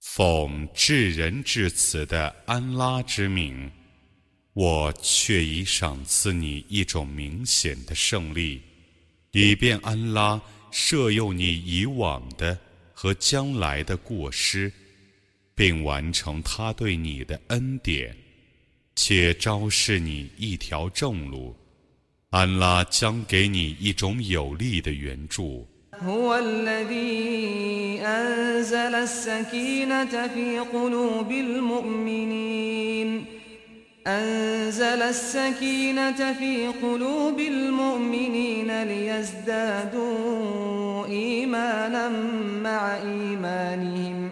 奉至仁至慈的安拉之名，我却已赏赐你一种明显的胜利，以便安拉赦宥你以往的和将来的过失，并完成他对你的恩典，且昭示你一条正路。安拉将给你一种有力的援助。 هو الذي أنزل السكينة في قلوب المؤمنين أنزل السكينة في قلوب المؤمنين ليزدادوا إيمانا مع إيمانهم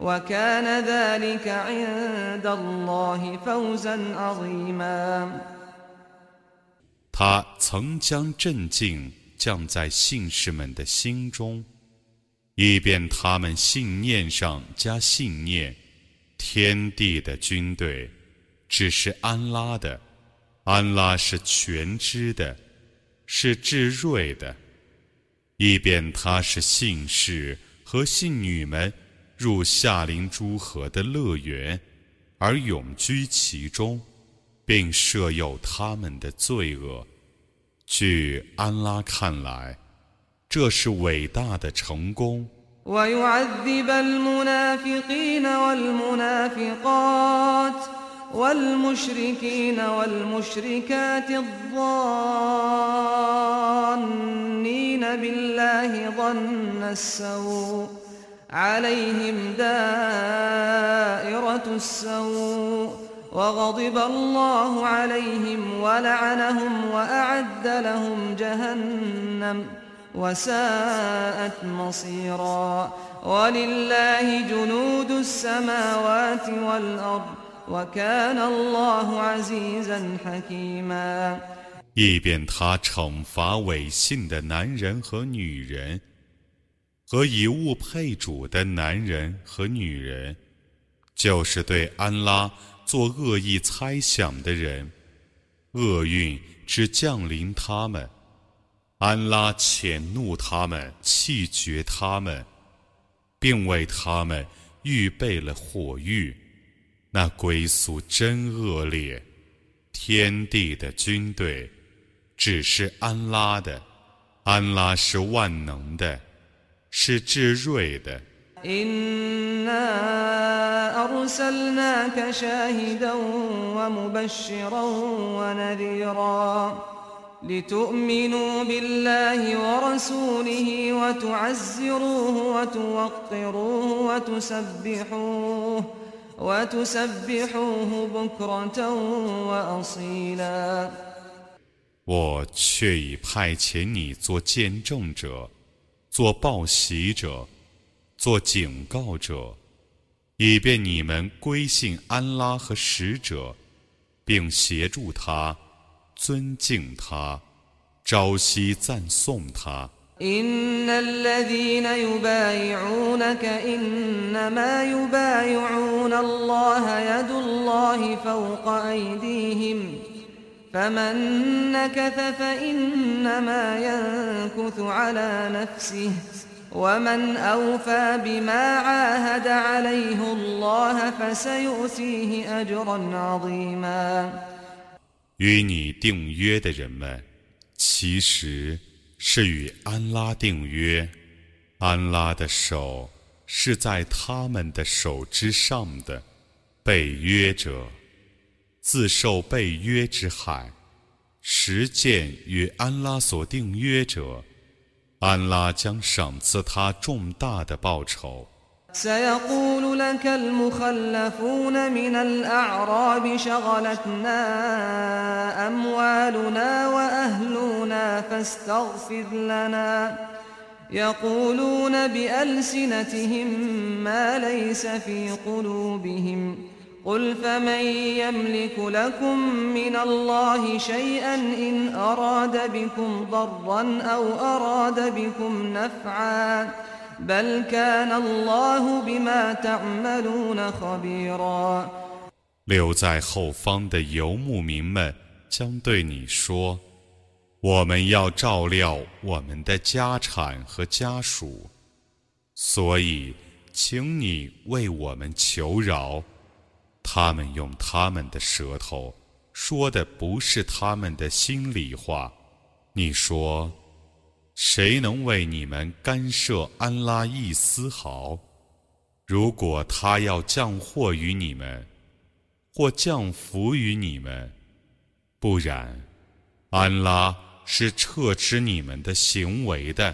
وكان ذلك عند الله فوزا عظيما 他曾将镇静降在信士们的心中，以便他们信念上加信念。天地的军队只是安拉的，安拉是全知的，是至睿的，以便他是信士和信女们 入夏林诸河的乐园，而永居其中，并赦宥他们的罪恶。据安拉看来，这是伟大的成功。 ويعذب المنافقين والمنافقات والمشركين والمشركات الظانين بالله ظن السوء عليهم دائرة السوء وغضب الله عليهم ولعنهم وأعد لهم جهنم وساءت مصيرا ولله جنود السماوات والأرض وكان الله عزيزا حكيما 以便他惩罚违信的男人和女人， 和以物配主的男人和女人，就是对安拉做恶意猜想的人，厄运只降临他们。安拉谴怒他们，气绝他们，并为他们预备了火狱，那归宿真恶劣。天地的军队只是安拉的，安拉是万能的，是至睿的。 إنا أرسلناك شاهدا ومبشرا ونذيرا لتؤمنوا بالله ورسوله وتعزروه وتوقروه وتسبحوه وتسبحوه بكرة وأصيلا 我却已派遣你做见证者， 做报喜者，做警告者，以便你们归信安拉和使者，并协助他，尊敬他，朝夕赞颂他。 إن الذين يبايعونك إنما يبايعون الله يد الله فوق أيديهم فمن نكث فإنما ينكث على نفسه ومن أوفى بما عاهد عليه الله فسيؤتيه أجرا عظيما 与你订约的人们，其实是与安拉订约，安拉的手 是在他们的手之上的被约者， 自受被约之害，实践与安拉所定约者，安拉将赏赐他重大的报酬。سيقول لك المخلفون من الأعراب شغلتنا أموالنا وأهلنا فاستغفر لنا يقولون بألسنتهم ما ليس في قلوبهم قل فمن يملك لكم من الله شيئا إن أراد بكم ضرا أو أراد بكم نفعا 留在后方的游牧民们将对你说：“我们要照料我们的家产和家属，所以，请你为我们求饶。” 他们用他们的舌头说的不是他们的心里话。你说。谁能为你们干涉安拉一丝毫？如果他要降祸于你们，或降福于你们，不然，安拉是撤斥你们的行为的。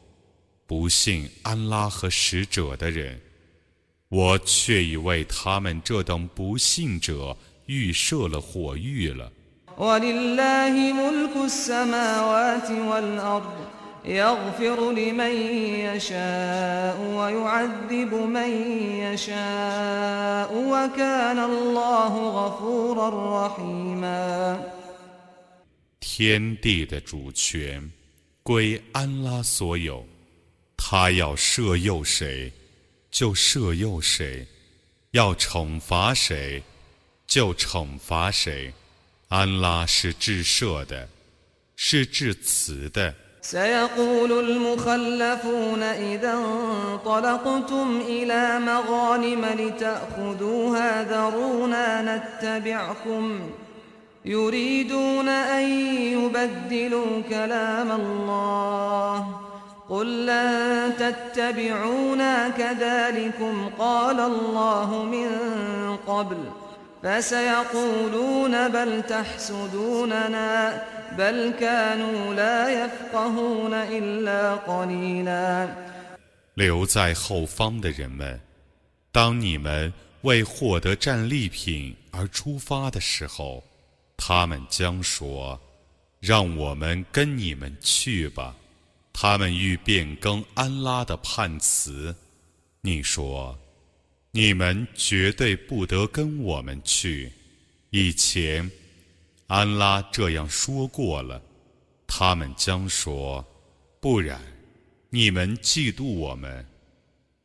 不信安拉和使者的人，我却已为他们这等不信者预设了火狱了。يغفر لمن يشاء ويعذب من يشاء وكان الله غفورا رحيما 天地的主权归安拉所有， 他要赦宥谁就赦宥谁，要惩罚谁就惩罚谁。安拉是至赦的，是至慈的。سيقول المخلفون إذا انطلقتم إلى مغانم لتأخذوها ذرونا نتبعكم يريدون أن يبدلوا كلام الله قل لن تتبعونا كذلكم قال الله من قبل فسيقولون بل تحسدوننا 留在后方的人们，当你们为获得战利品而出发的时候，他们将说：“让我们跟你们去吧。” 他们欲变更安拉的判词。你说：“你们绝对不得跟我们去。”以前。安拉这样说过了，他们将说：“不然，你们嫉妒我们；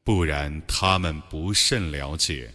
不然，他们不甚了解。”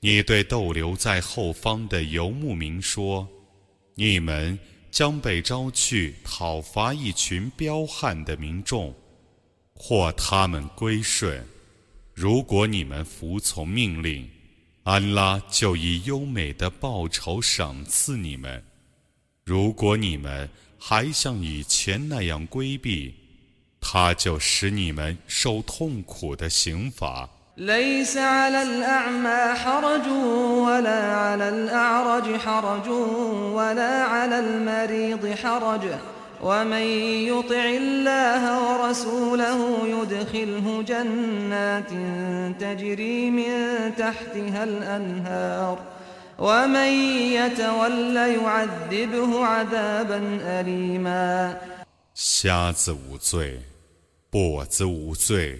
你对逗留在后方的游牧民说：“你们将被招去讨伐一群彪悍的民众，或他们归顺。如果你们服从命令，安拉就以优美的报酬赏赐你们。”如果你们还像以前那样规避，他就使你们受痛苦的刑罚。ليس على الأعمى حرج ولا على الأعرج حرج ولا على المريض حرج ومن يطع الله ورسوله يدخله جنات تجري من تحتها الأنهار ومن يتول يعذبه عذابا أليما 瞎子无罪，跛子无罪，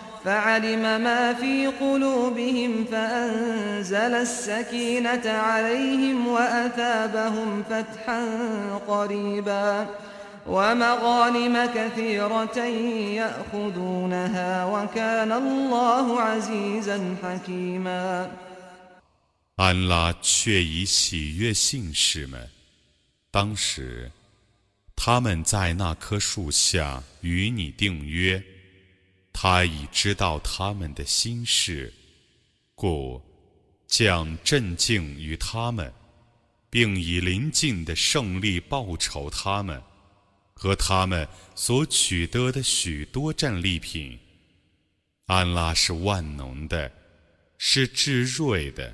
فعلم ما في قلوبهم فأنزل السكينة عليهم وأثابهم فتحا قريبا ومغانم كثيرة يأخذونها وكان الله عزيزا حكيما 安拉却已喜悦信士们。当时，他们在那棵树下与你订约， 他已知道他们的心事，故将镇静于他们，并以临近的胜利报酬他们和他们所取得的许多战利品。安拉是万能的，是至睿的。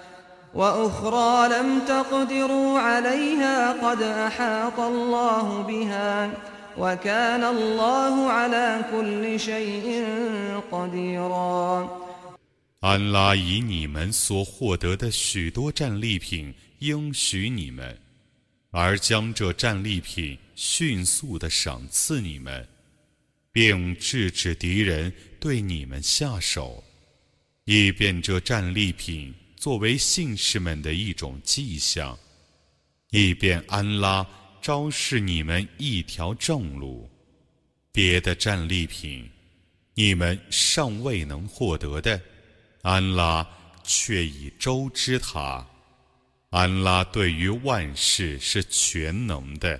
وأخرى لم تقدروا عليها قد أحاط الله بها وكان الله على كل شيء قديرا 安拉以你们所获得的许多战利品应许你们，而将这战利品迅速地赏赐你们，并制止敌人对你们下手，以便这战利品 作为信士们的一种迹象，以便安拉昭示你们一条正路。别的战利品，你们尚未能获得的，安拉却已周知他。安拉对于万事是全能的。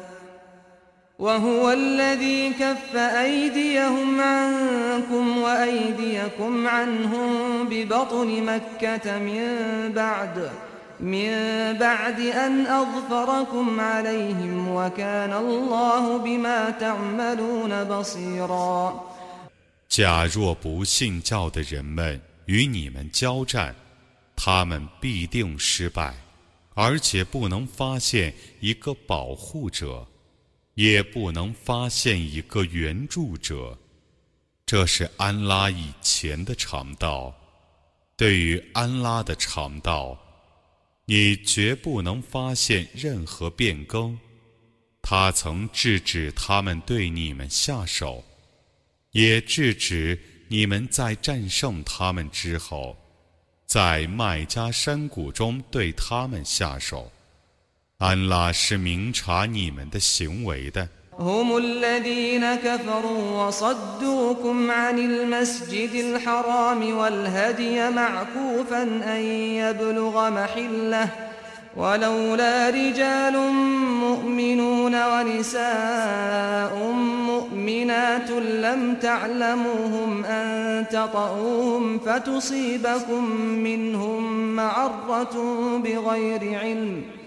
وهو الذي كف أيديهم عنكم وأيديكم عنهم ببطن مكة من بعد من بعد أن أظفركم عليهم وكان الله بما تعملون بصيرا 假若不信教的人们与你们交战，他们必定失败，而且不能发现一个保护者。 也不能发现一个援助者，这是安拉以前的常道。对于安拉的常道，你绝不能发现任何变更。他曾制止他们对你们下手，也制止你们在战胜他们之后，在麦加山谷中对他们下手。安拉是明察你们的行为的。هم الذين كفروا وصدوكم عن المسجد الحرام والهدي معكوفا أن يبلغ محله ولولا رجال مؤمنون ونساء مؤمنات لم تعلموهم أن تطؤوهم فتصيبكم منهم معرة بغير علم ۖ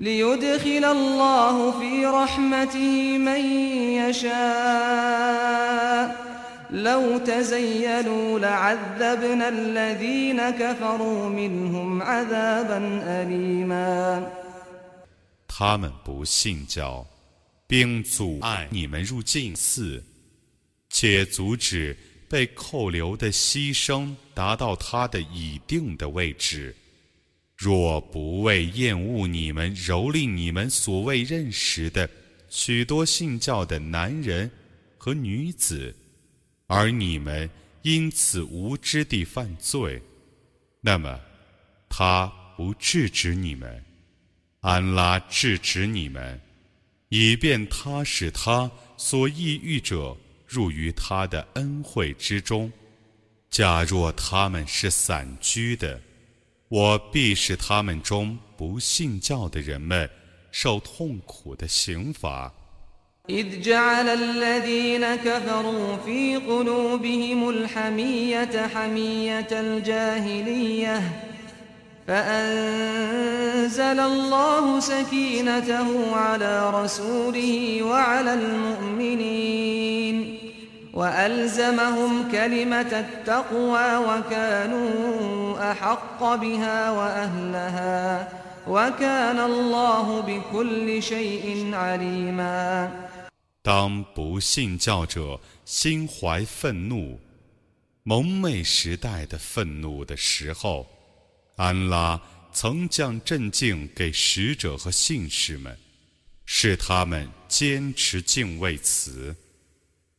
ليدخل الله في رحمته من يشاء لو تزيلوا لعذبنا الذين كفروا منهم عذابا أليما 他们不信教，并阻碍你们入境寺，且阻止被扣留的牺牲达到他的已定的位置。 若不为厌恶你们蹂躏你们所未认识的许多信教的男人和女子，而你们因此无知地犯罪，那么他不制止你们，安拉制止你们，以便他使他所抑郁者。入于他的恩惠之中。假若他们是散居的，我必使他们中不信教的人们受痛苦的刑罚。وألزمهم كلمة التقوى وكانوا أحق بها وأهلها وكان الله بكل شيء عليما 当不信教者心怀愤怒、蒙昧时代的愤怒的时候，安拉曾将镇静给使者和信士们，使他们坚持敬畏词。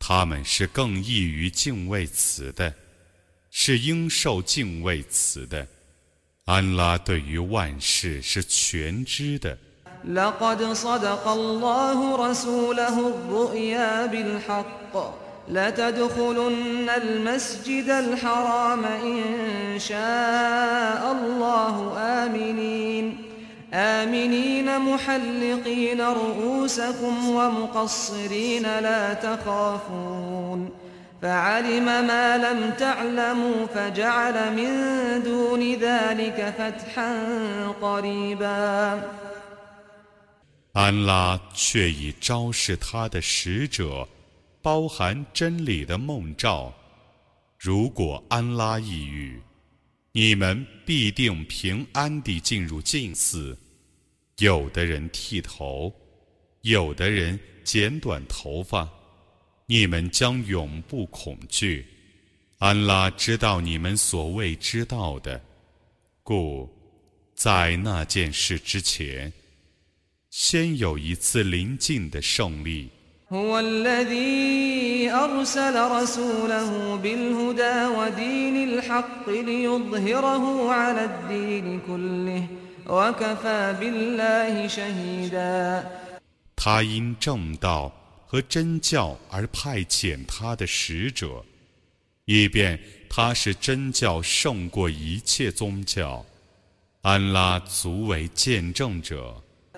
他们是更易于敬畏词的，是应受敬畏词的。安拉对于万事是全知的。آمنين محلقين رؤوسكم ومقصرين لا تخافون فعلم ما لم تعلموا فجعل من دون ذلك فتحا قريبا 安拉却已昭示他的使者，包含真理的梦兆。如果安拉抑郁， 你们必定平安地进入禁寺。有的人剃头，有的人剪短头发，你们将永不恐惧。安拉知道你们所未知道的，故在那件事之前，先有一次临近的胜利。他因正道和真教而派遣他的使者，以便他是真教胜过一切宗教。安拉足为见证者。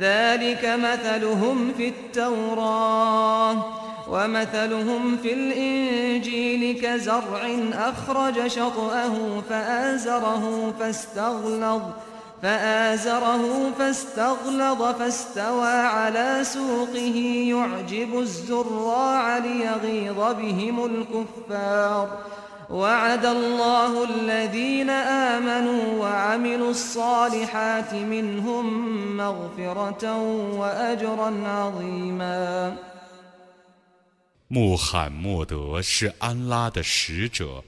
ذلك مثلهم في التوراه ومثلهم في الإنجيل كزرع أخرج شطأه فآزره فاستغلظ فآزره فاستغلظ فاستوى على سوقه يعجب الزراع ليغيظ بهم الكفار وعد الله الذين آمنوا وعملوا الصالحات منهم مغفرة وأجرا عظيما 穆罕默德是安拉的使者，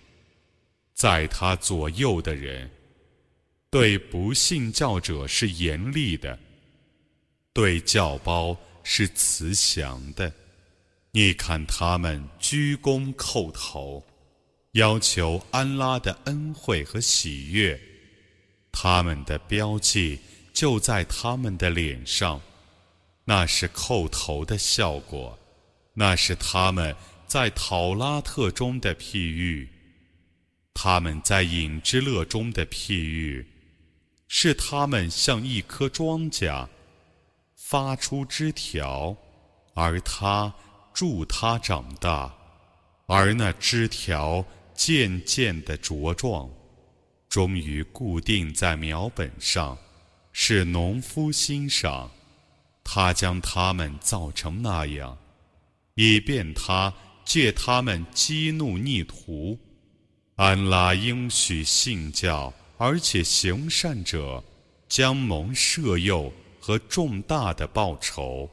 在他左右的人对不信教者是严厉的，对教包是慈祥的。你看他们鞠躬叩头， 要求安拉的恩惠和喜悦，他们的标记就在他们的脸上，那是叩头的效果，那是他们在讨拉特中的譬喻。他们在隐之乐中的譬喻，是他们像一棵庄稼，发出枝条，而它助它长大，而那枝条渐渐的茁壮，终于固定在苗本上，是农夫欣赏。他将他们造成那样，以便他借他们激怒逆徒。安拉应许信教而且行善者，将蒙赦宥和重大的报酬。